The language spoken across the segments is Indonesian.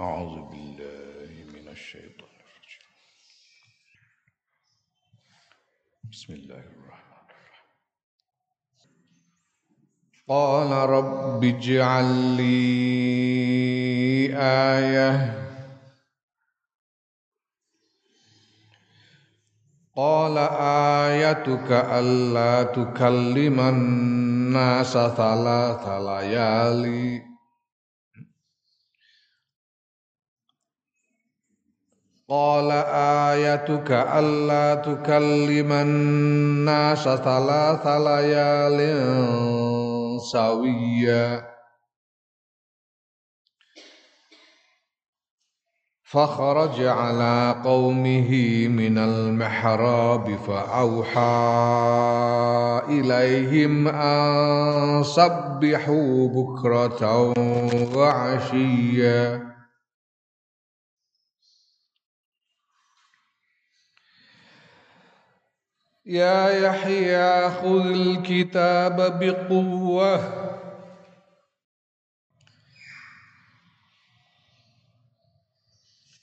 أعوذ بالله من الشيطان الرجيم بسم الله الرحمن الرحيم قال رب اجعل لي آية قال آيتك ألا تكلم الناس ثلاث ليالي قال آيتك ألا تكلم الناس ثلاث ليال سويا. فخرج على قومه من المحراب فأوحى إليهم أن سبحوا بكرة وعشيا. يا يحيى خذ الكتاب بقوة.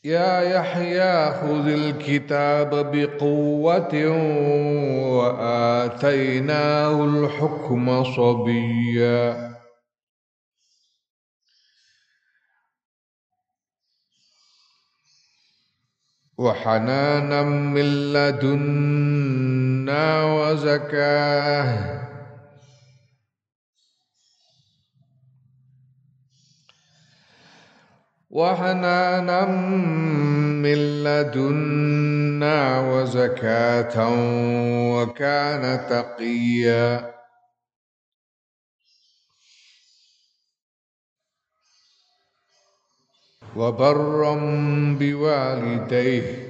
يا يحيى خذ الكتاب بقوة وآتيناه الحكم صبيا. وحنانا من لدنا وزكاه. وحنانا من لدنا وزكاة وكان تقيا. وبرا بوالديه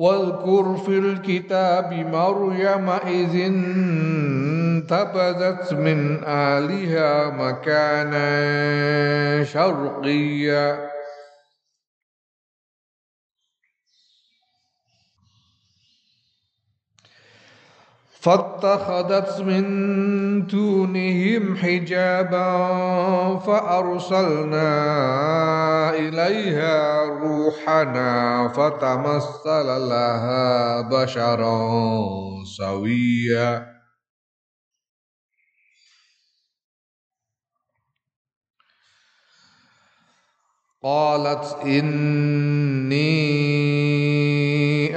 واذكر في الكتاب مريم إذ انتبذت من آلها مكانا شرقيا. فاتخذت من دونهم حجابا فأرسلنا إليها روحنا فتمثل لها بشرا سويا. قالت إني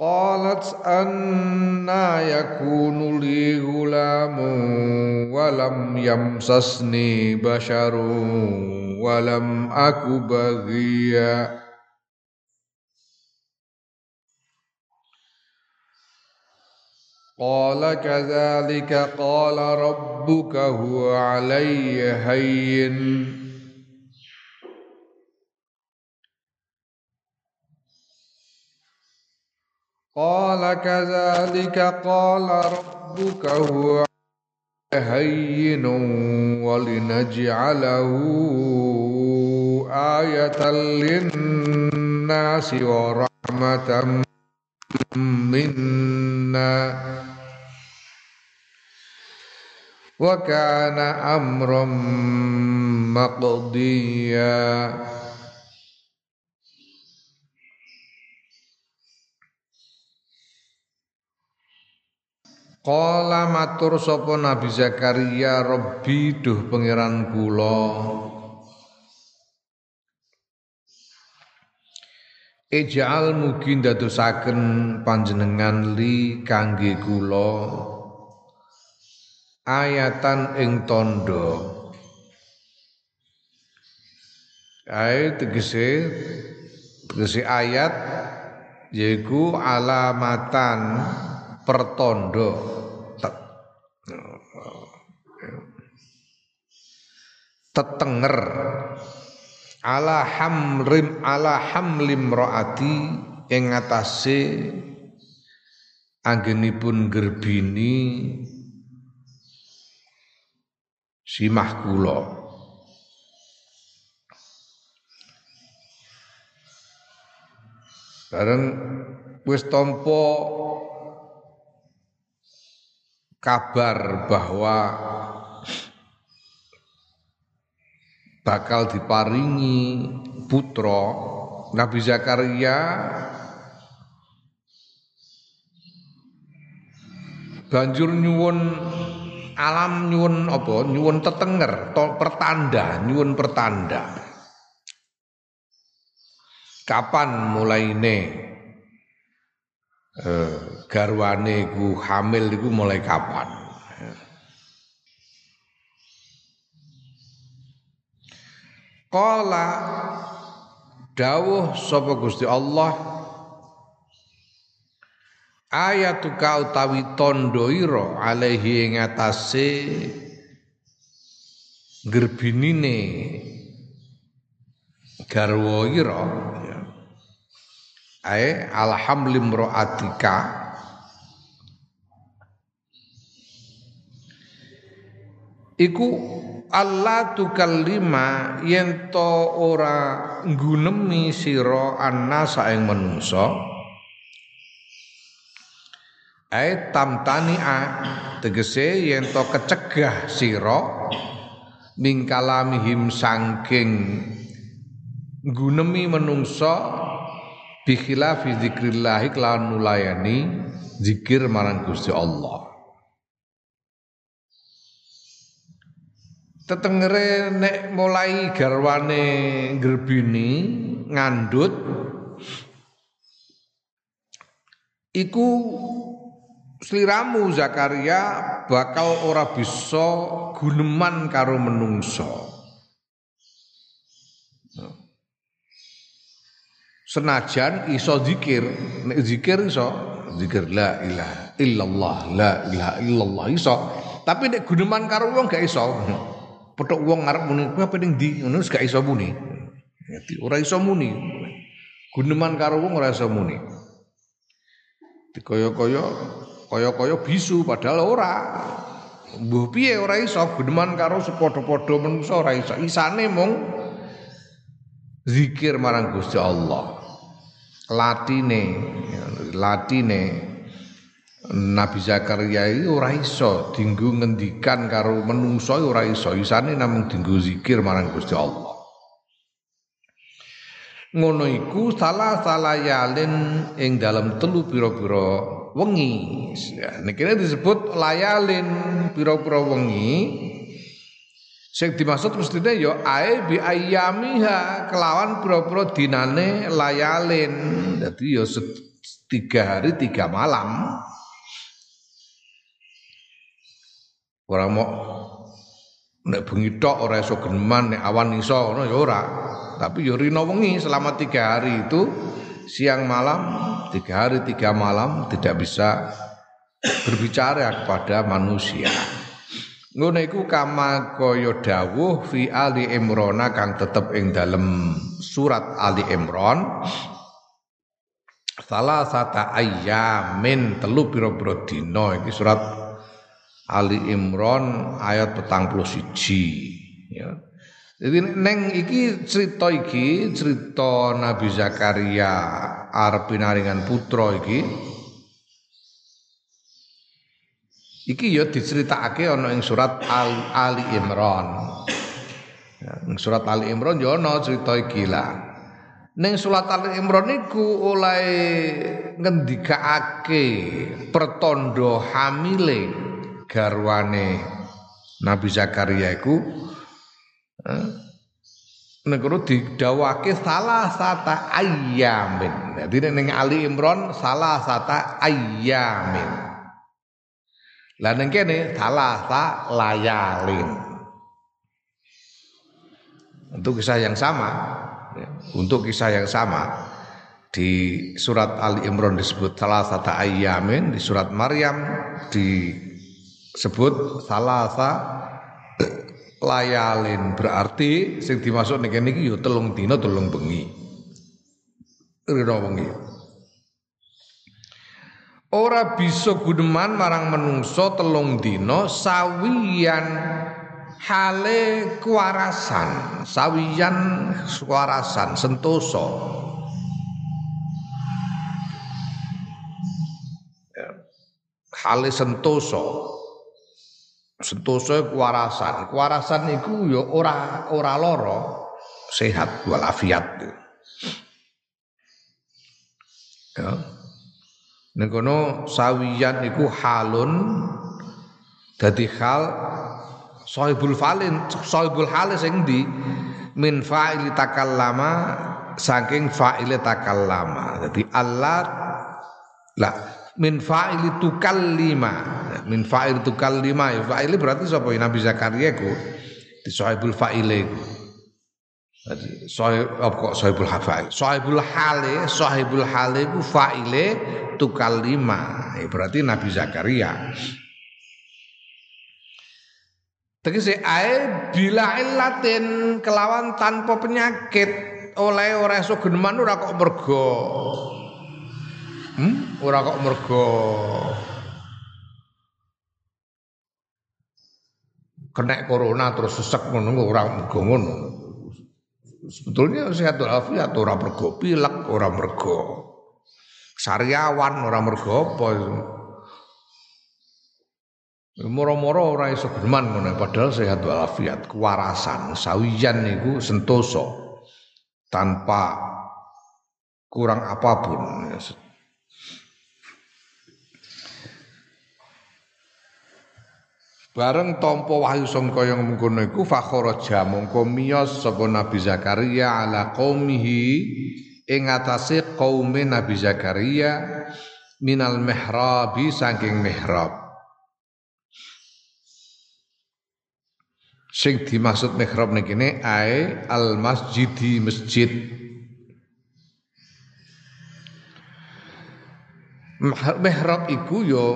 قالت أنا يكون لي غلام ولم يمسسني بشر ولم أك بغيا. قال كذلك قال ربك هو علي هين. قال كذلك قال ربك هو هين ولنجعله آية للناس ورحمة منا. وكان أمرا مقضيا. Qala matur sapa Nabi Zakaria Rabbi duh pangeran kula. Eja'al mugi ndadosaken panjenengan li kangge kula ayatan ing tondo Ae tegese tegese ayat yaiku alamatan pertondo. Tetenger. Ala hamrim ala hamlim roati ing ngatasé anggenipun gerbini simah kula. Bareng wis tampa kabar bahwa bakal diparingi putra Nabi Zakaria banjur nyuwun alam nyuwun apa? Nyuwun tetenger to pertanda nyuwun pertanda. Kapan mulaine eh, garwane ku hamil iku mulai kapan? Qala dawuh sapa Gusti Allah? Ayatuka utawi tondo ira alaihi ing atase gerbinine garwa ira. Ya. ae alhamlimraatika iku Allah tukallima yen to ora nggunemi sira annasa ing menungso ai tamtani'a tegese yen to kecegah sira mingkalamihim sangking nggunemi menungso bi khilafi zikrillah kelawan nulayani zikir marang Allah tetengere nek mulai garwane gerbini ngandut iku sliramu Zakaria bakal ora bisa guneman karo menungso senajan iso zikir nek zikir iso zikir la ilaha illallah la ilaha illallah iso tapi nek guneman karo wong gak iso petok wong ngarep muni kowe apa ning ndi? Ngono gak iso muni. Ora iso muni. Guneman karo wong ora iso muni. Dikaya-kaya kaya-kaya bisu padahal ora. Mbuh piye ora iso? Guneman karo sepadha-padha menungso ora iso. Isane mung zikir marang Gusti Allah. Latine latine Nabi Zakaria itu ora iso dinggo ngendikan karo menungso ora iso. Isane namung dinggo zikir marang Gusti Allah. Ngono iku salah yalin ing dalam telu pira-pira wengi. Ya, disebut layalin pira-pira wengi sing dimaksud mestine ya ae bi ayyamiha kelawan pira-pira dinane layalin. Dadi ya tiga hari tiga malam Ora mau nek bengi tok ora iso geneman nek awan iso ngono ya ora. Tapi ya rino wengi selama tiga hari itu siang malam tiga hari tiga malam tidak bisa berbicara kepada manusia. Ngono iku kama kaya dawuh fi Ali Imran kang tetep ing dalem surat Ali Imran salah sata ayyamin telu pira-pira dina iki surat Ali Imran ayat petang puluh siji ya. Jadi neng iki cerita iki cerita Nabi Zakaria arep pinaringan putra iki iki ya diceritakake ana ing surat Al Ali Imran. Ya, surat Ali Imran ya ana cerita iki lah. Ning surat Al Imran iku oleh ngendikaake pertondo hamile garwane Nabi Zakaria iku eh, negara didawake salah sata ayamin. Jadi ning Ali Imran salah sata ayamin. Lah ning kene salah sa layalin. Untuk kisah yang sama, ya, untuk kisah yang sama di surat Ali Imran disebut salah satu ayamin, di surat Maryam disebut salah layalin berarti sing dimasuk ning kene iki ya telung dina telung bengi. Rino bengi. Ora bisa guneman marang menungso telung dina sawiyan hale kuarasan sawiyan kuarasan sentoso ya. hale sentoso sentoso kuarasan kuarasan itu ya ora ora loro sehat walafiat ya ning sawiyan iku halun dadi hal Sohibul falin, sohibul halis sing di min fa'ili takallama saking fa'ili takallama. Jadi Allah lah min fa'ili tukallima. Min fa'ili tukallima ya fa'ili berarti sapa Nabi Zakaria ku di sohibul fa'ile ku. Sohib apa kok sohibul hafal. Sohibul hale, sohibul hale ku fa'ile tukallima. Ya, berarti Nabi Zakaria. Tegese ae bila illatin kelawan tanpa penyakit oleh ora iso geneman ora kok mergo. Hmm? Ora kok mergo kena corona terus sesek ngono ora mergo ngono. Sebetulnya sehat walafiat ora mergo pilek, ora mergo sariawan, ora mergo apa. Moro-moro ora iso geman ngono padahal sehat walafiat, kewarasan, sawiyan niku sentoso tanpa kurang apa pun. Bareng tompo wahyu sangka yang mengkono iku fakharaja mongko miyos sapa Nabi Zakaria ala qaumihi ing atase kaume Nabi Zakaria minal mihrabi saking mihrab Sing dimaksud mihrab ning kene ae al masjidi masjid. Mihrab iku yo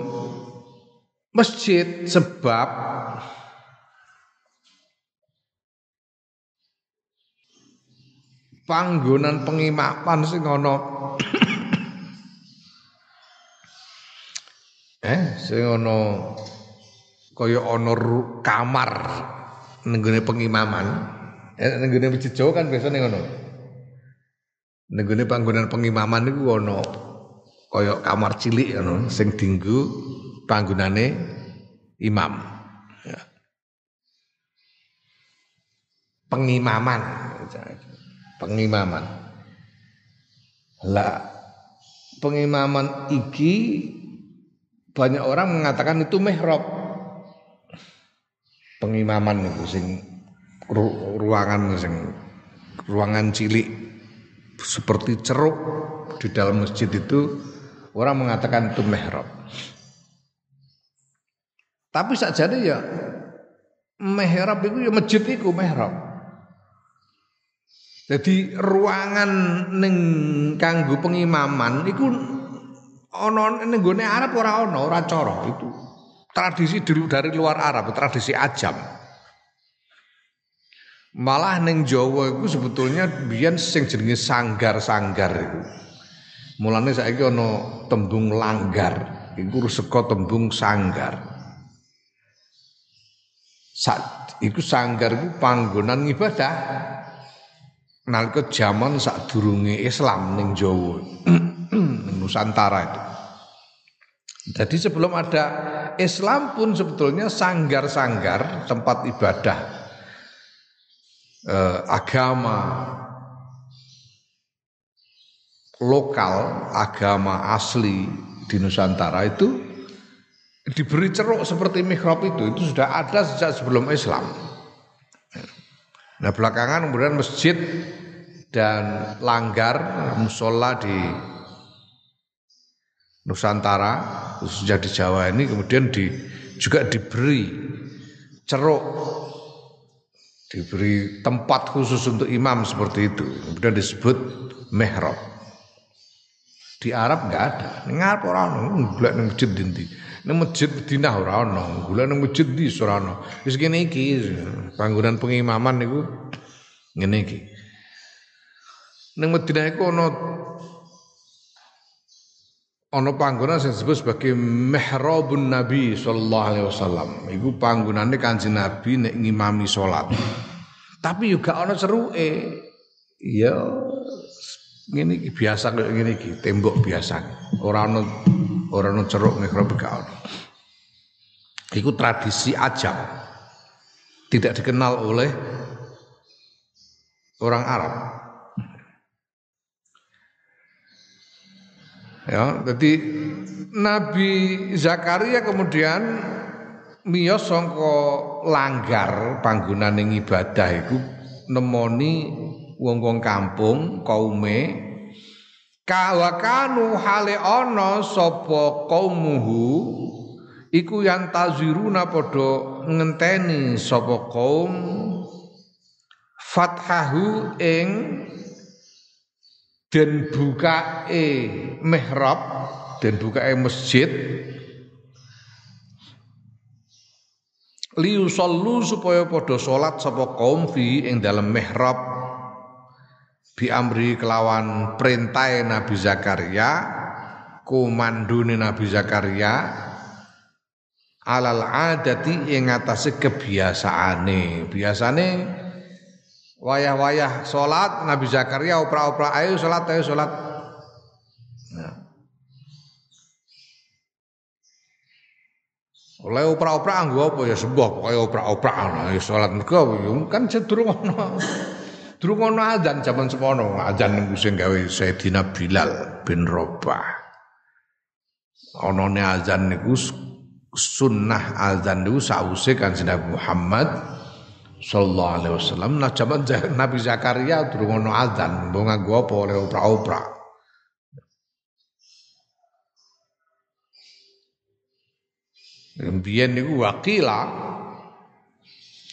masjid sebab panggonan pengimapan sing ana eh sing ana kaya ana kamar nenggone pengimaman. Eh, nenggone masjid Jawa kan biasanya ngono. Nenggone panggonan pengimaman niku ono kaya kamar cilik ngono sing dinggo panggonane imam. Ya. Pengimaman. Pengimaman. Lah pengimaman iki banyak orang mengatakan itu mihrab pengimaman itu sing ruangan sing ruangan cilik seperti ceruk di dalam masjid itu orang mengatakan itu mihrab. Tapi saja ya mihrab itu ya masjid itu mihrab. Jadi ruangan ning kanggo pengimaman iku ana ning gone Arab ora ana, ora cara itu tradisi dari luar Arab, tradisi ajam. Malah neng Jawa itu sebetulnya biyen sing jenenge sanggar-sanggar iku. Mulane saiki ana tembung langgar, iku saka tembung sanggar. Sak iku sanggar iku panggonan ibadah. Nalika jaman sadurunge Islam ning Jawa. Nusantara itu. Jadi sebelum ada Islam pun sebetulnya sanggar-sanggar tempat ibadah eh, agama lokal agama asli di Nusantara itu diberi ceruk seperti mihrab itu itu sudah ada sejak sebelum Islam. Nah belakangan kemudian masjid dan langgar musola di Nusantara khususnya di Jawa ini kemudian di juga diberi ceruk diberi tempat khusus untuk imam seperti itu. Kemudian disebut mihrab. Di Arab nggak ada. Ning Arab ora ono golek ning masjid dinti ning masjid Madinah ora ono golek ning masjid di ora ono wis kene iki pengimaman niku ngene iki. Ning Madinah iku ono ono panggonan sing disebut sebagai mihrabun Nabi sallallahu alaihi wasallam. Iku panggonane Nabi nek ngimami salat. Tapi juga ono seruke. Ya ngene iki biasa kayak ngene tembok biasa. Ora ono ora ono ceruk mihrab gak ono. Iku tradisi ajam. Tidak dikenal oleh orang Arab. Ya, jadi Nabi Zakaria kemudian miyos sangka langgar panggonan ibadah iku nemoni wong-wong kampung kaume kawakanu hale ana sapa kaumuhu? Iku yang taziruna padha ngenteni sapa kaum? Fathahu ing den bukae mihrab den bukae masjid. Liusallu supaya padha salat sapa kaum fi ing dalam mihrab amri kelawan perintah Nabi Zakaria komandone Nabi Zakaria alal adati ing atase kebiasaane. Biasane wayah-wayah salat Nabi Zakaria opra-opra ayo salat ayo salat. Nah. oleh opra-opra anggo apa ya sembah pokoke opra-opra ana ya salat. Mergo kan cenderung ana Durung ana zaman semono, azan niku sing gawe Sayyidina Bilal bin Rabah. Anane azan niku sunnah azan niku sause Kanjeng Nabi Muhammad sallallahu alaihi wasallam. Nah zaman Nabi Zakaria durung ana azan, mbok nganggo apa oleh opra-opra. Niku wakila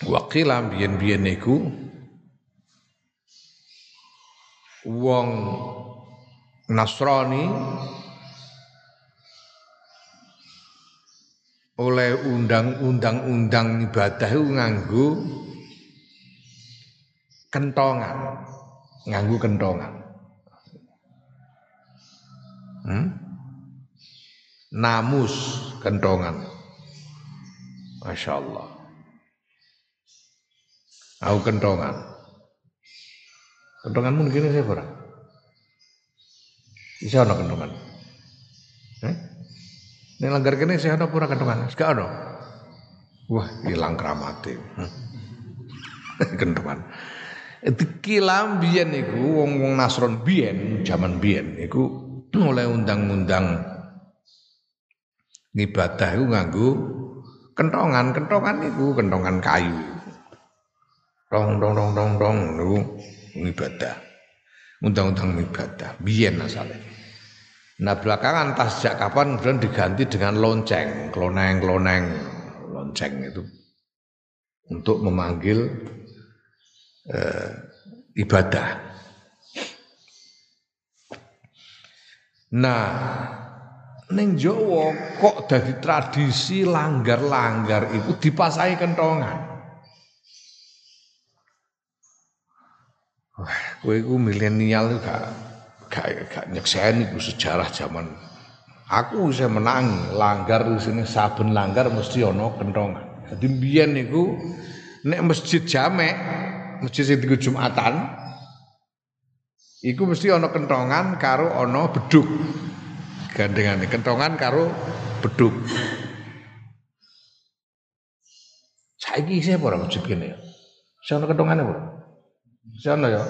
wakila biyen-biyen niku wong Nasrani oleh undang-undang-undang ibadah itu nganggu kentongan, nganggu kentongan. Hmm? Namus kentongan. Masya Allah. Aku kentongan. Kentonganmu gini saya ora? Bisa ana kentongan. Eh? Ning langgar kene saya ana pura kentongan? Gak ana. Wah, hilang kramate. Kentongan. Itu kilam biyen iku wong-wong Nasron biyen, zaman biyen iku mulai undang-undang ngibadah iku nganggo kentongan, kentongan iku kentongan kayu. Dong dong dong dong dong niku ibadah. Undang-undang ibadah, biyen asalnya. Nah belakangan tas sejak kapan kemudian diganti dengan lonceng, kloneng-kloneng, lonceng itu untuk memanggil eh, ibadah. Nah, neng Jawa kok dari tradisi langgar-langgar itu dipasai kentongan. Kowe iku milenial gak gak gak nyekseni ku sejarah zaman aku bisa menangi langgar di sini saben langgar mesti ono kentongan. Jadi biyen niku nek masjid jamek, masjid dienggo Jumatan, iku mesti ono kentongan karo ono beduk. Gandengane kentongan karo beduk. Saiki isih ora masjid kene? Saya ono kentongane apa? Sana ya.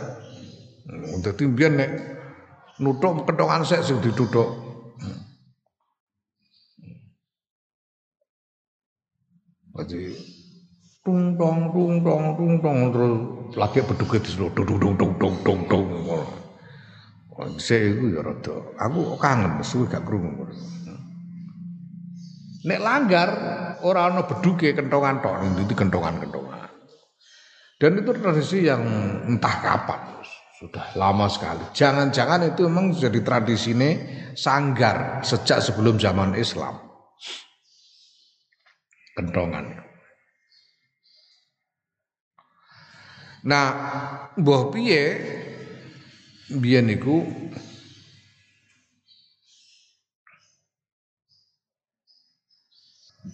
Dadi mbiyen nek Nutuk kentongan sik sing ditutuk. Jadi tung tong tung tong tung tong terus lagi bedugnya di seluruh dung dung dung dung dung dung Saya itu ya rada, aku kangen suwe gak krungu. Nek langgar ora ana beduke kentongan tok ndi kentongan-kentongan. Dan itu tradisi yang entah kapan sudah lama sekali. Jangan-jangan itu memang jadi tradisi ini sanggar sejak sebelum zaman Islam. Kentongan. Nah, mbah piye biyen niku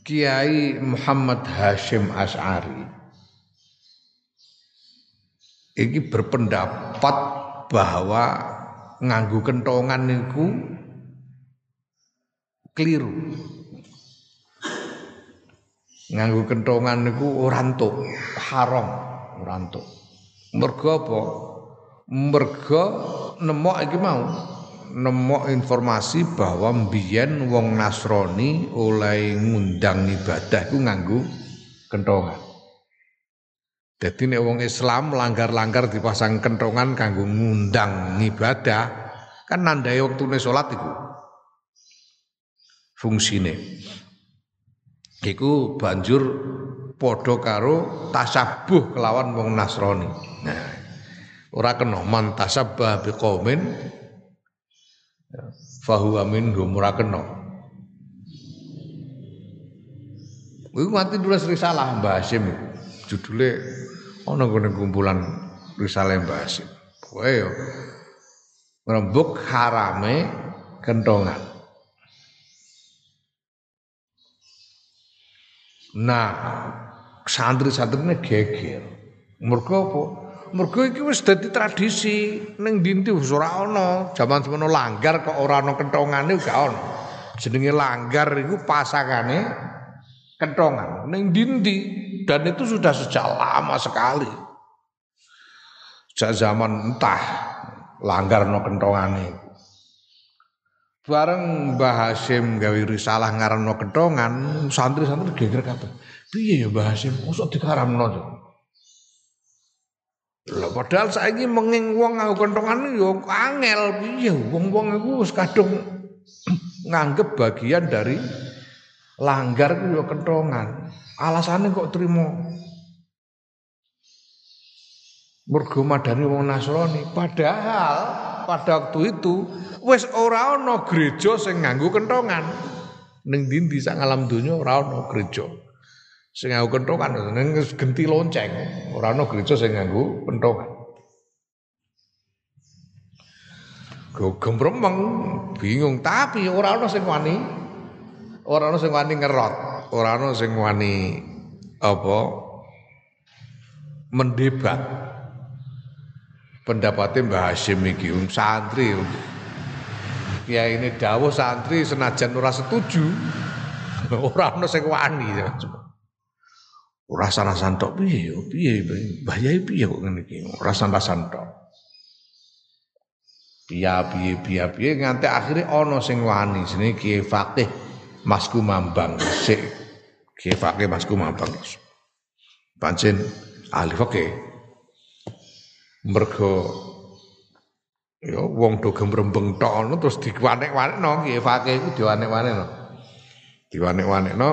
Kiai Muhammad Hashim As'ari ini berpendapat bahwa nganggu kentongan niku keliru. Nganggu kentongan niku ora haram, ora Mergo apa? Mergo nemok iki mau nemok informasi bahwa mbiyen wong Nasrani oleh ngundang ibadah iku nganggo kentongan. Jadi nek wong Islam langgar-langgar dipasang kentongan kanggo ngundang ibadah kan nandai waktune salat iku. Fungsine. Iku banjur padha karo tasabuh kelawan wong Nasrani. Nah, ora kena man tasabbah biqaumin fahuwa minhum ora kena. Iku nganti nulis risalah Mbah Hasyim. Judule ana gone kumpulan risalah Mbah Hasyim. Kowe yo ngrembug harame kentongan. Nah, santri-santrine geger. Mergo apa? Mergo iki wis dadi tradisi ning wis ora ana. Jaman semono langgar kok ora ana kentongane gak ana. Jenenge langgar iku pasangane kentongan ning ndi dan itu sudah sejak lama sekali. Sejak zaman entah langgar no kentongane Bareng Mbah Hasim gawe risalah ngaranno kentongan, santri-santri geger kabeh. Piye ya Mbah Hasim, mosok dikaramno to? Lah padahal saiki menging wong nganggo kentongan ya angel piye wong-wong iku wis kadung nganggep bagian dari langgar ku yo kentongan. Alasane kok trimo mergo madani wong Nasrani padahal pada waktu itu wis ora ana gereja sing nganggo kentongan. Ning ndi sak alam donya ora ana gereja sing nganggo kentongan ning genti lonceng, ora ana gereja sing nganggo kentongan. Gembremeng bingung tapi ora ana sing wani ora ana sing wani ngerot, ora ana sing wani apa mendebat. Pendapatnya Mbah Hashim iki santri ya ini dawuh santri senajan ora setuju ora ono sing wani. Ora sanasan tok piye piye Mbah Yai piye kok ngene iki? Ora tok. Piye piye piye piye nganti akhirnya ono sing wani jenenge Kiai Fakih Masku Mambang sik Fakih Masku Mambang pancen ahli fakih mergo Ya wong do gembrembeng tok terus diwanek-wanekno fakih iku diwanek-wanekno. Diwanek-wanekno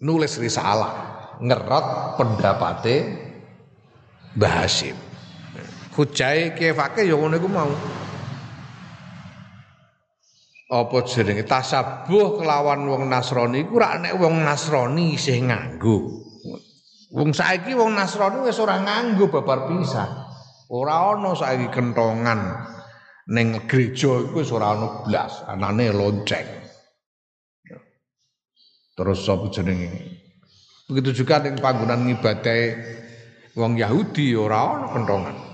nulis risalah ngerot pendapate Mbah Hasim. Hujai Fakih ya ngono iku mau. Apa jenenge tasabuh kelawan wong Nasrani iku rak nek wong Nasrani isih nganggo. Wong saiki wong Nasrani wis ora nganggo babar pisan. Ora ana saiki kentongan ning gereja iku wis ora ana blas, anane lonceng. Terus sapa jenenge? Begitu juga ning panggonan ngibadahe wong Yahudi ora ana kentongan.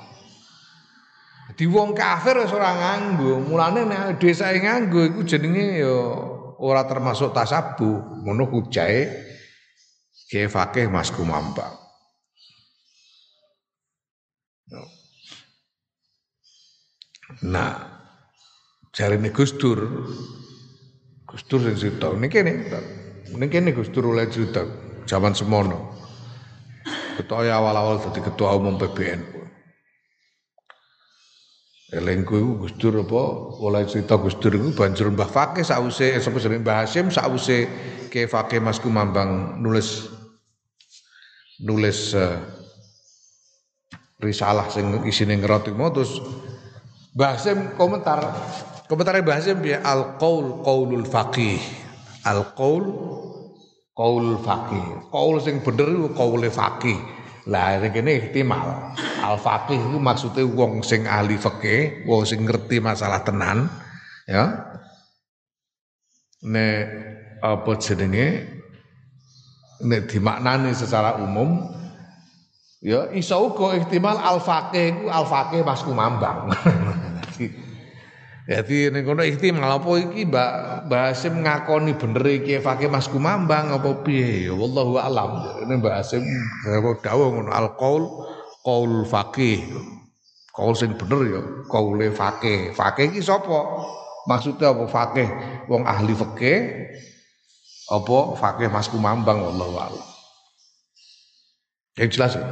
Di wong kafir wis ora nganggo, mulane nek desa nganggo iku jenenge ya ora termasuk tasabuh, ngono hujae Kiai Fakih Mas Kumambang. Nah, jarine Gus Dur. Gus Dur sing cerita. Ini kene ini kene Gus Dur oleh cerita zaman semono. Ketua awal-awal jadi ketua umum PBN Elengku iku Gus Dur apa? Oleh cerita Gus Dur iku banjur Mbah Fakih sause sapa jenenge? Mbah Hasyim sause ke Fakih Mas Kumambang nulis nulis uh, risalah sing isine ngeroti mau terus Mbah komentar komentar Mbah Hasyim ya al qaul qaulul faqih. Al qaul qaul faqih. Qaul sing bener iku qaule faqih lah kene ihtimal al faqih itu maksudnya wong sing ahli fikih, wong sing ngerti masalah tenan, ya. Nek apa jenenge nek dimaknani secara umum ya iso uga ihtimal al faqih iku al faqih Mas Kumambang. Jadi ning kono ihtimal apa iki Mbak Hasim ngakoni bener iki fakih Mas Kumambang apa piye? Ya wallahu alam. Ini Mbak Hasim dawuh ngono al qaul qaul faqih. Qaul sing bener ya qaule faqih. Faqih iki sapa? Maksudnya apa faqih? Wong ahli fikih apa faqih Mas Kumambang wallahu alam. Yang jelas ya.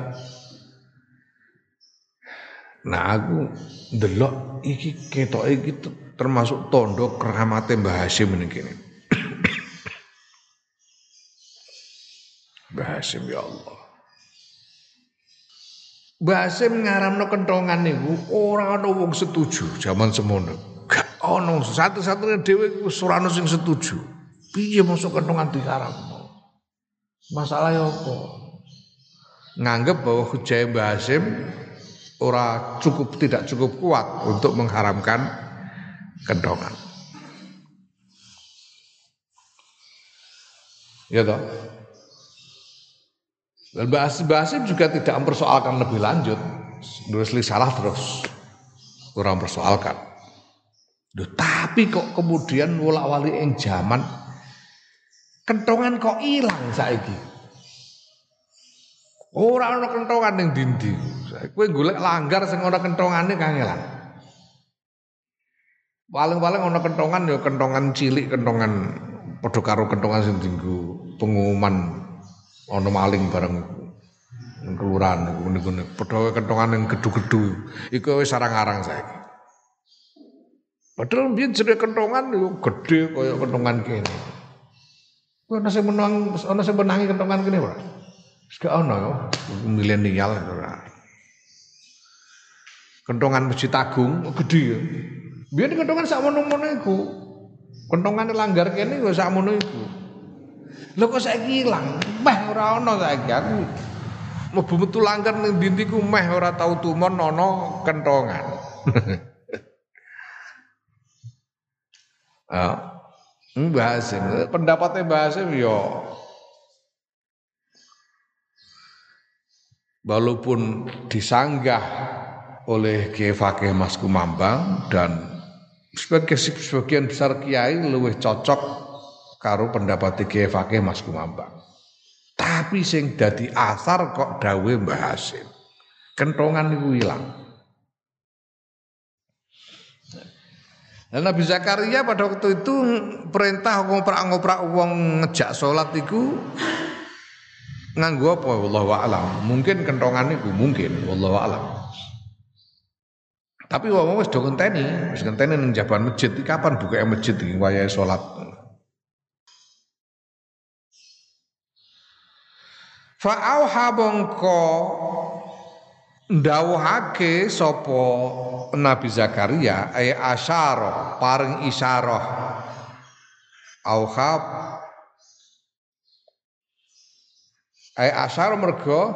Nah aku ndelok iki ketok iki termasuk tondo keramate Mbah ini kene. Mbah Hasyim ya Allah. Mbah Hasyim ngaramno kentongan niku ora ana wong setuju zaman semono. Gak ana satu-satunya dhewe wis ora ana sing setuju. Piye masuk kentongan dikaramno? Masalahnya apa? Nganggep bahwa hujah Mbah Hasyim ora cukup tidak cukup kuat untuk mengharamkan kendongan. Ya toh. Dan Basim juga tidak mempersoalkan lebih lanjut. Nulis salah terus. Kurang persoalkan. Duh, tapi kok kemudian wala wali yang zaman kentongan kok hilang saiki. Ora ana kentongan ning dindi. Kowe golek langgar sing ana kentongane kangelan. Paling-paling ana kentongan ya kentongan cilik, kentongan padha karo kentongan sing dienggo pengumuman ana maling bareng kelurahan niku niku padha kentongan yang gedu-gedu. Iku wis sarang-arang saiki. Padahal biyen jenenge kentongan yo gedhe kaya kentongan kene. Kuwi ana sing menang ana sing menangi kentongan kene ora? Gak ono milenial ora. Kentongan Masjid Agung gede ya. Biar kentongan sak mono-mono iku. Kentongan langgar kene ya sak mono iku. Lho kok saiki ilang? Meh ora ono saiki aku. Mlebu metu langgar ning dintiku meh ora tau tumon ono kentongan. Ah. Mbah Hasim, pendapatnya Mbah Hasim yo walaupun disanggah oleh Kiai Fakih Mas Kumambang dan sebagai sebagian besar kiai lebih cocok karo pendapat Kiai Fakih Mas Kumambang. Tapi sing dadi asar kok dawe Mbah Hasim. Kentongan itu hilang. Dan Nabi Zakaria pada waktu itu perintah ngoprak-ngoprak uang ngejak sholat itu nganggo apa wallahu alam mungkin kentongan iku mungkin wallahu alam tapi wong wis do ngenteni wis ngenteni ning jaban masjid. Iki kapan buka masjid iki wayahe salat? Fa auha bongko ndawuhake sapa Nabi Zakaria ay asyara paring isyarah. Auha Ai asar mergo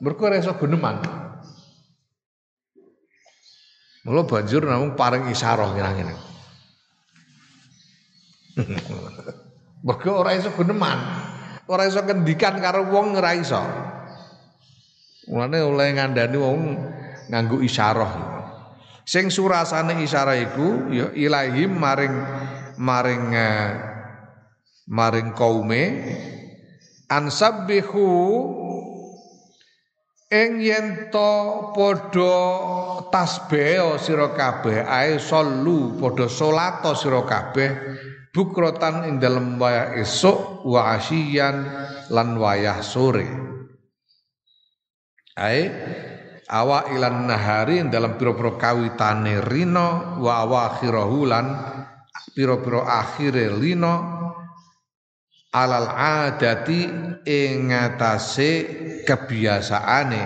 mergo reso guneman. Mula banjur namung paring isyarah kira-kira. mergo ora iso guneman. Ora iso kendikan karo wong ora iso. Mulane oleh ngandani wong nganggo isyarah. Sing surasane isyarah iku ya ilahim maring maring uh, maring kaume ansabbihu ing yen to padha tasbih sira kabeh ae sallu padha salat sira kabeh bukrotan ing dalem wayah esuk wa asyian lan wayah sore. Ae awa ilan nahari dalam piro-piro kawitane rino wa awakhirahu lan piro-piro akhire lino alal adati ing ngatasé kebiasaane.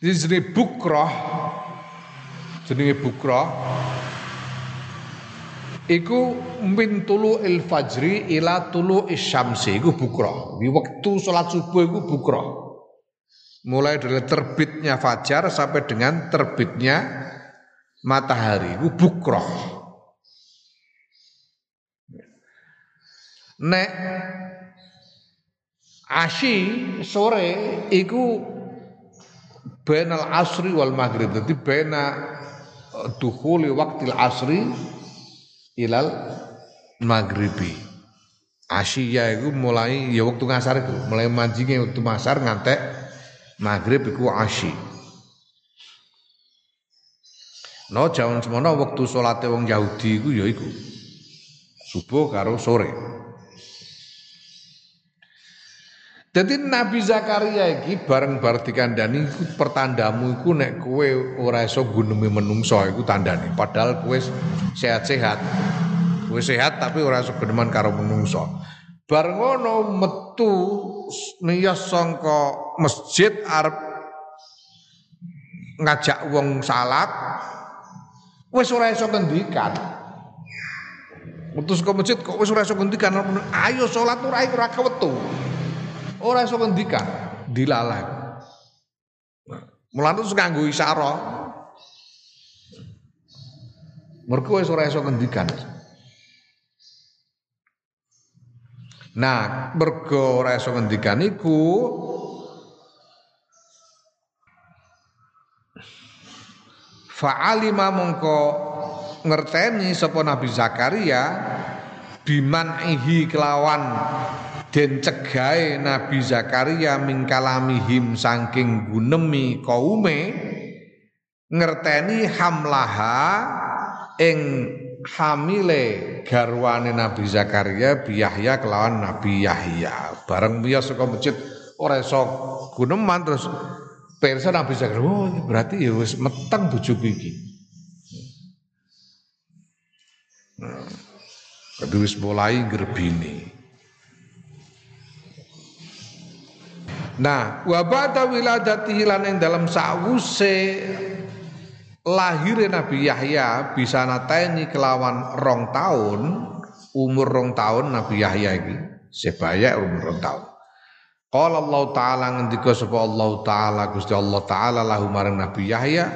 Jenenge bukroh jenenge bukroh iku min tulu il fajri ila tulu isyamsi iku bukroh. Di waktu sholat subuh iku bukroh. Mulai dari terbitnya fajar sampai dengan terbitnya matahari iku bukroh nek asyi sore iku benal asri wal maghrib. Dadi bena eh, dukhuli waktil asri ilal maghribi. Asyiya iku mulai ya waktu ngasar itu mulai manjinge waktu masar ngantek maghrib iku asyi No jaman semono waktu salate wong Yahudi iku ya iku subuh karo sore. Jadi Nabi Zakaria iki bareng bar dikandani iku pertandamu iku nek kowe ora iso gunemi menungso iku tandane. Padahal kowe sehat-sehat. Kowe sehat tapi ora iso guneman karo menungso. Bar ngono metu niyas sangka masjid arep ngajak wong salat wis ora iso ngendikan. Metu saka masjid kok wis ora iso ngendikan ayo salat ora ora kewetu. Ora iso ngendikan, dilalek. Mulane terus nganggo isyara. Mergo wis ora iso ngendikan. Nah, mergo ora iso ngendikan iku Fa'alima mongko ngerteni sapa Nabi Zakaria biman ihi kelawan den cegai Nabi Zakaria mingkalamihim saking gunemi kaume ngerteni hamlaha ing hamile garwane Nabi Zakaria biyahya kelawan Nabi Yahya. Bareng miyos saka masjid ora iso guneman terus persa Nabi Zakaria oh berarti ya wis meteng bojoku iki. Nah, wis mulai gerbini Nah, wa ba'da wiladatihi lan ing dalam sawuse lahir Nabi Yahya bisa nateni kelawan rong tahun, umur rong tahun Nabi Yahya iki sebaya umur rong tahun. Qala Allah taala ngendika sapa Allah taala Gusti Allah taala lahu marang Nabi Yahya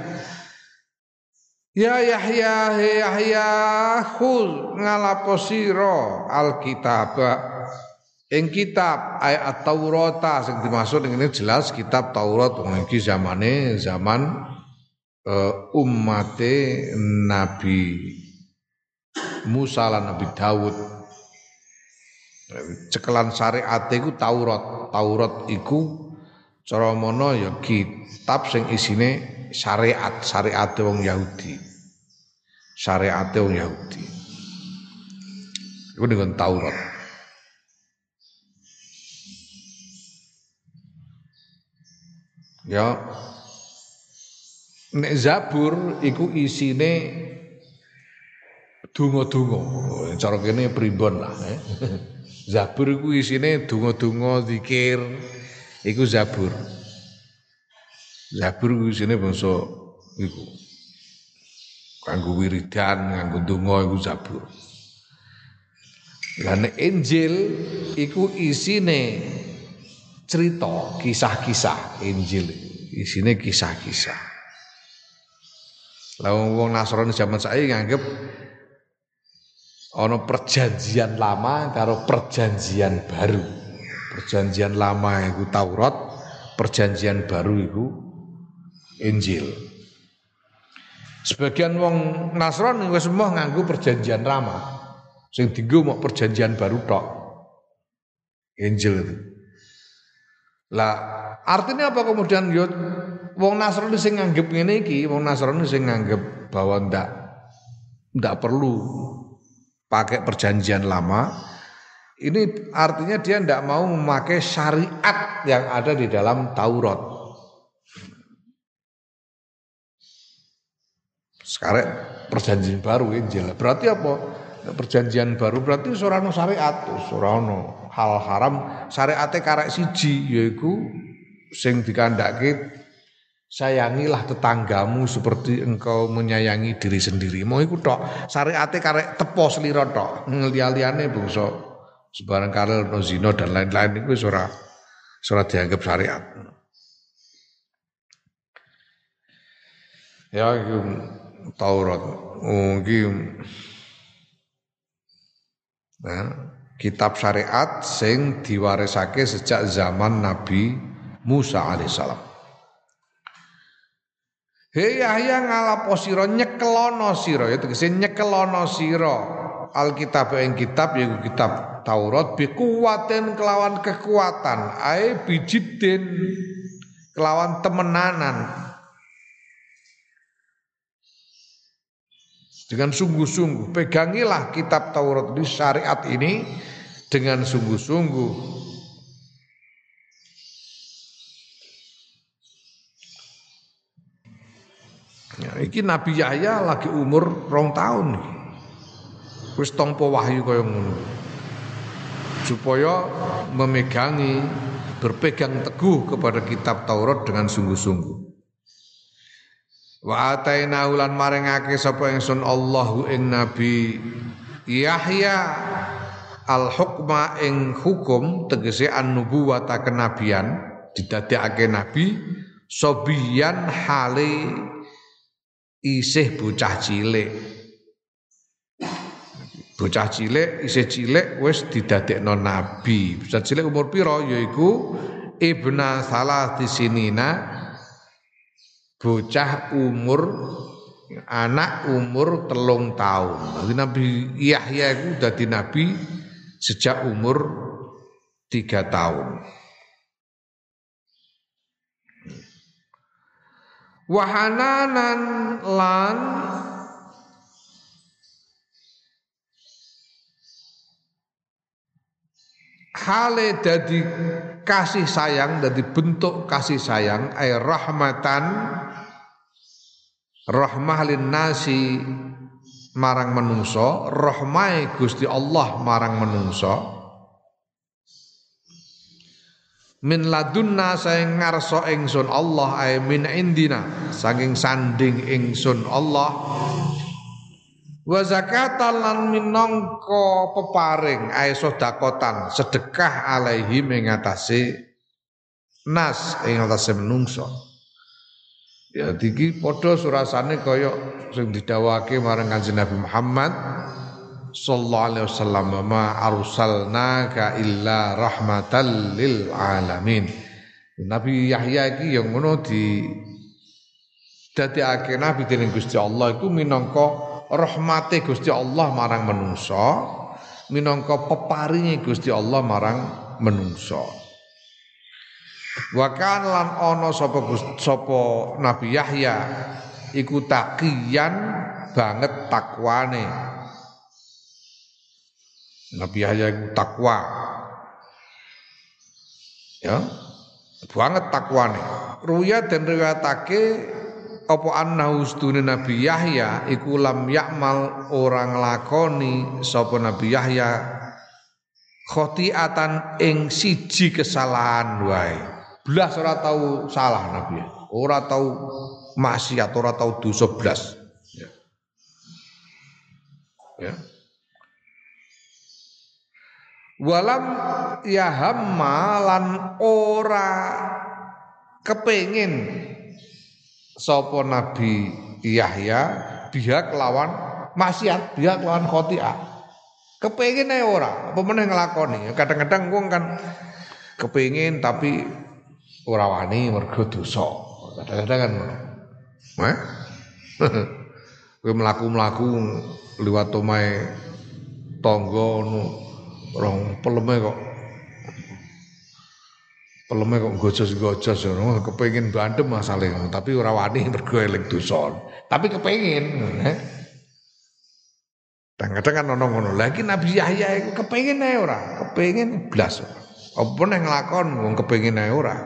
Ya Yahya Yahya khul ngalaposiro alkitab Ing kitab ayat Taurat sing dimaksud ini jelas kitab Taurat wong iki zamane zaman uh, Nabi Musa lan Nabi Daud. Cekelan syariat iku Taurat. Taurat iku cara mono ya kitab sing isine syariat, syariat wong Yahudi. Syariat wong Yahudi. Iku dengan Taurat. Ya. Nek Zabur iku isine donga-donga. Cara kene primbon lah, eh. Zabur iku isine donga-donga zikir. Iku Zabur. Zabur iku isine bangsa iku. Kanggo wiridan, kanggo donga iku Zabur. Lah nek Injil iku isine cerita, kisah-kisah Injil. Isine kisah-kisah. Lah wong Nasrani zaman saya nganggep ana perjanjian lama karo perjanjian baru. Perjanjian lama iku Taurat, perjanjian baru iku Injil. Sebagian wong Nasrani wis semua nganggo perjanjian lama. Sing dienggo mau perjanjian baru tok. Injil itu. Lah artinya apa kemudian yo wong Nasrani sing nganggep ngene iki, wong Nasrani sing nganggep bahwa ndak ndak perlu pakai perjanjian lama. Ini artinya dia ndak mau memakai syariat yang ada di dalam Taurat. Sekarang perjanjian baru Injil. Berarti apa? Perjanjian baru berarti surano syariat, surano hal haram syariate karek siji yaiku sing dikandake sayangilah tetanggamu seperti engkau menyayangi diri sendiri. Mau iku tok. Syariate karek tepo slira tok. Liya-liyane sebarang karel no zina dan lain-lain itu ora ora dianggap syariat. Ya Taurat. Oh iki Nah, kitab syariat sing diwarisake sejak zaman Nabi Musa alaihissalam. Hei Yahya ngalapo sira? Nyekelono sira. Ya tegese nyekelono sira. Alkitab ing kitab yaiku kitab Taurat bi kelawan kekuatan. Ae bijidin kelawan temenanan dengan sungguh-sungguh. Pegangilah kitab Taurat di syariat ini dengan sungguh-sungguh. Ya, iki Nabi Yahya lagi umur rong tahun. Wis wahyu kaya ngono. Supaya memegangi berpegang teguh kepada kitab Taurat dengan sungguh-sungguh. Wa ataina ulan maringake sapa ingsun Allahu ing Nabi Yahya al hukma ing hukum tegese an nubuwata kenabian didadekake nabi sobiyan hale isih bocah cilik. Bocah cilik isih cilik wis didadekno nabi. Bocah cilik umur pira yaiku ibna salah disinina bocah umur anak umur telung tahun. Jadi Nabi Yahya itu dadi nabi sejak umur tiga tahun. Wahananan lan hale dadi kasih sayang dadi bentuk kasih sayang ay rahmatan rahmah nasi marang menungso rahmai Gusti Allah marang menungso min ladunna saing ngarsa ingsun Allah ay min indina saking sanding ingsun Allah wa zakatan lan minangka peparing ay sedakotan sedekah alaihi mengatasi nas ing atase menungso Ya diki padha surasane kaya sing didhawuhake marang Kanjeng Nabi Muhammad sallallahu alaihi wasallam ma arsalnaka illa rahmatan lil alamin. Nabi Yahya iki yang ngono di dadekake nabi dening Gusti Allah iku minangka rahmate Gusti Allah marang menungso, minangka peparinge Gusti Allah marang menungso. Wa kan lan ana sapa sapa Nabi Yahya iku taqiyan banget takwane. Nabi Yahya iku takwa. Ya. Banget takwane. Ruya dan riwayatake apa annahu ustune Nabi Yahya iku lam yakmal orang lakoni sapa Nabi Yahya khotiatan ing siji kesalahan wae belas ora tahu salah Nabi. Ora tahu maksiat, ora tahu dosa belas. Ya. ya. Walam yahamma lan ora kepengin sapa Nabi Yahya biha lawan maksiat, biha lawan khotiah. Kepengin ae ora, apa meneh nglakoni. Kadang-kadang wong kan kepengin tapi ora wani mergo dosa. Kadang-kadang kan. Heh. Kowe mlaku-mlaku liwat omahe tangga ngono rong peleme kok Peleme kok gojos-gojos ngono, kepengin bandem masale tapi ora wani mergo eling. Tapi kepengin, eh. Kadang-kadang kan ono ngono. Lagi Nabi Yahya iku kepengin ae ora, kepengin blas. Apa nang nglakon wong kepengin ae ora.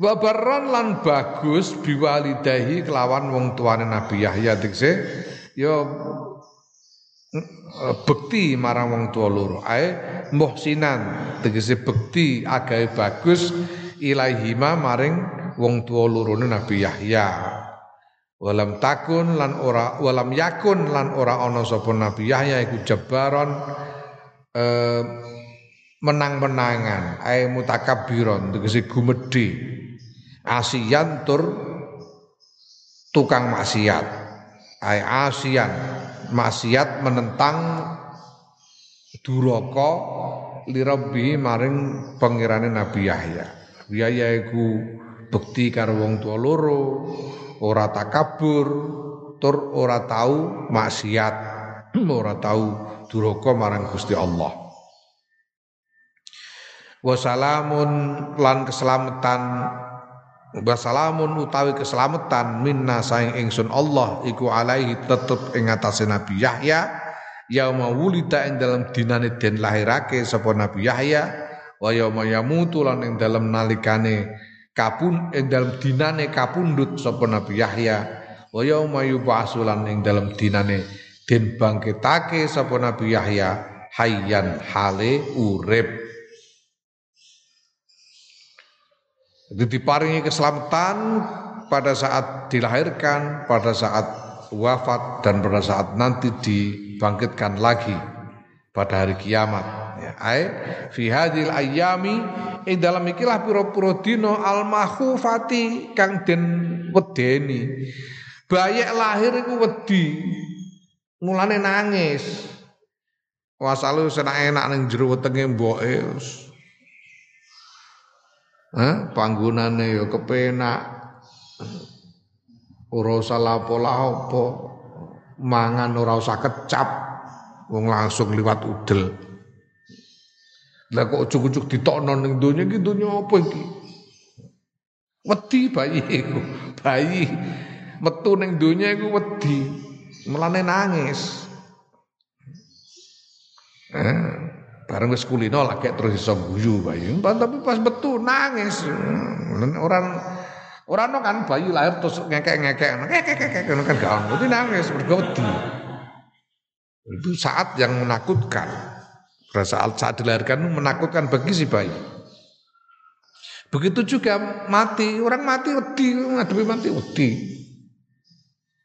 Wa lan bagus biwalidahi kelawan wong tuane Nabi Yahya dikse ya Eh, bekti marang wong tua loro. Ae muhsinan tegese bekti agawe bagus ilaihima maring wong tua loro Nabi Yahya. Walam takun lan ora walam yakun lan ora ana sapa Nabi Yahya iku jabaron eh, menang-menangan. Ae mutakabbiron tegese gumedhe asian tur tukang maksiat. Ae asian maksiat menentang duraka lirabbi maring pangirane Nabi Yahya. Nabi Yahya iku bekti karo wong tua loro, ora takabur, tur ora tahu maksiat, ora tahu duraka marang Gusti Allah. Wassalamun lan keselamatan Wasalamun utawi keselamatan minna saing ingsun Allah iku alaihi tetep ing Nabi Yahya yauma wulida ing dalam dinane den lahirake sapa Nabi Yahya wa yauma yamutu lan ing dalam nalikane kapun ing dalam dinane kapundut sapa Nabi Yahya wa yauma yub'atsu lan ing dalam dinane den bangkitake sapa Nabi Yahya hayyan hale urip Jadi diparingi keselamatan pada saat dilahirkan, pada saat wafat dan pada saat nanti dibangkitkan lagi pada hari kiamat. Ya, ai fi hadil ayami ing dalam ikilah pira-pira dina al mahufati kang den wedeni. Bayek lahir iku wedi. Mulane nangis. Wasalu senak enak ning jero wetenge mboke eh, panggonane ya kepenak. Ora usah lapo-lapo. Mangan ora usah kecap. Wong langsung liwat udel. Lah kok ujuk-ujuk ditokno ning donya iki donya apa iki? Wedi bayi iku bayi. Metu ning donya iku wedi. Melane nangis. Eh Bareng wis kulino lagi terus iso guyu bayi. Tapi pas betul nangis. Orang orang kan bayi lahir terus ngekek-ngekek. Ngekek-ngekek kan gak ono. Nangis mergo Itu saat yang menakutkan. Saat saat dilahirkan menakutkan bagi si bayi. Begitu juga mati, orang mati wedi, ngadepi mati wedi.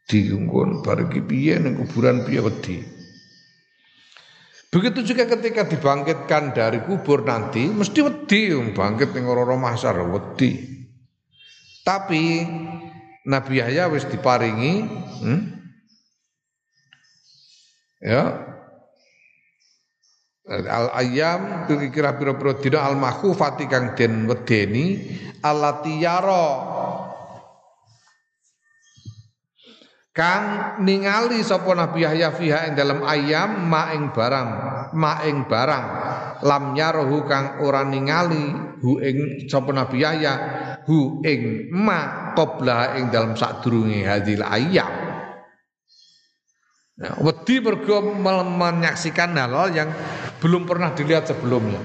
Diungkon bareng piye ning kuburan piye wedi. Begitu juga ketika dibangkitkan dari kubur nanti mesti wedi bangkit ning ora mahsyar wedi. Tapi Nabi Yahya wis diparingi hmm? ya al ayam kira pira-pira dina al mahfufati kang den wedeni allati yara kang ningali sapa Nabi Yahya fiha ing dalam ayam ma ing barang ma ing barang lam yarohu kang ora ningali hu ing sapa Nabi Yahya hu ing ma qabla ing dalam sadurunge hadil ayam Nah, wedi mergo menyaksikan hal yang belum pernah dilihat sebelumnya.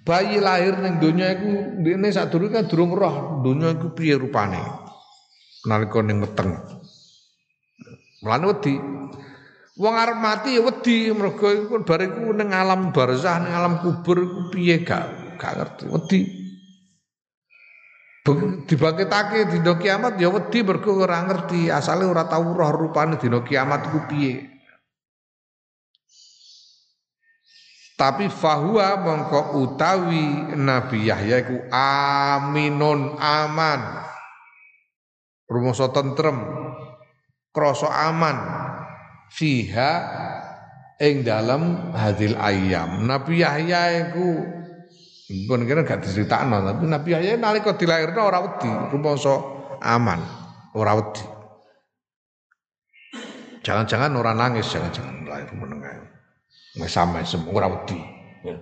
Bayi lahir ning donya iku ndekne sadurunge kan durung roh donya iku piye rupane. Nalika ning weteng. Mulane wedi. Wong arep mati ya wedi mergo iku bariku ning alam barzah ning alam kubur iku piye gak gak ngerti wedi. dibangkitake dina kiamat ya wedi mergo ora ngerti asale ora tau roh rupane dina kiamat iku piye. Tapi fahuwa mongko utawi Nabi Yahya iku aminun aman. Rumoso tentrem, krasa aman fiha ing dalam hadil ayam. Nabi Yahya iku pun kira gak diceritakno tapi Nabi Yahya nalika dilahirno ora wedi, rumangsa aman, ora wedi. Jangan-jangan ora nangis, jangan-jangan lahir meneng ae. Wis sampe semua ora wedi. Ya.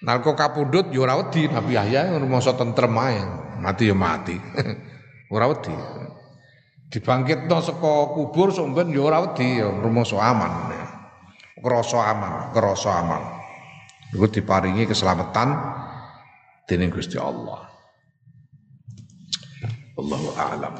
Nalika kapundhut ya ora wedi Nabi Yahya rumangsa tentrem ae. Mati ya mati. ora wedi. Dibangkitno saka kubur somben ya ora wedi ya rumangsa aman. Krasa aman, krasa aman. Iku diparingi keselamatan dening Gusti Allah. Allahu a'lam.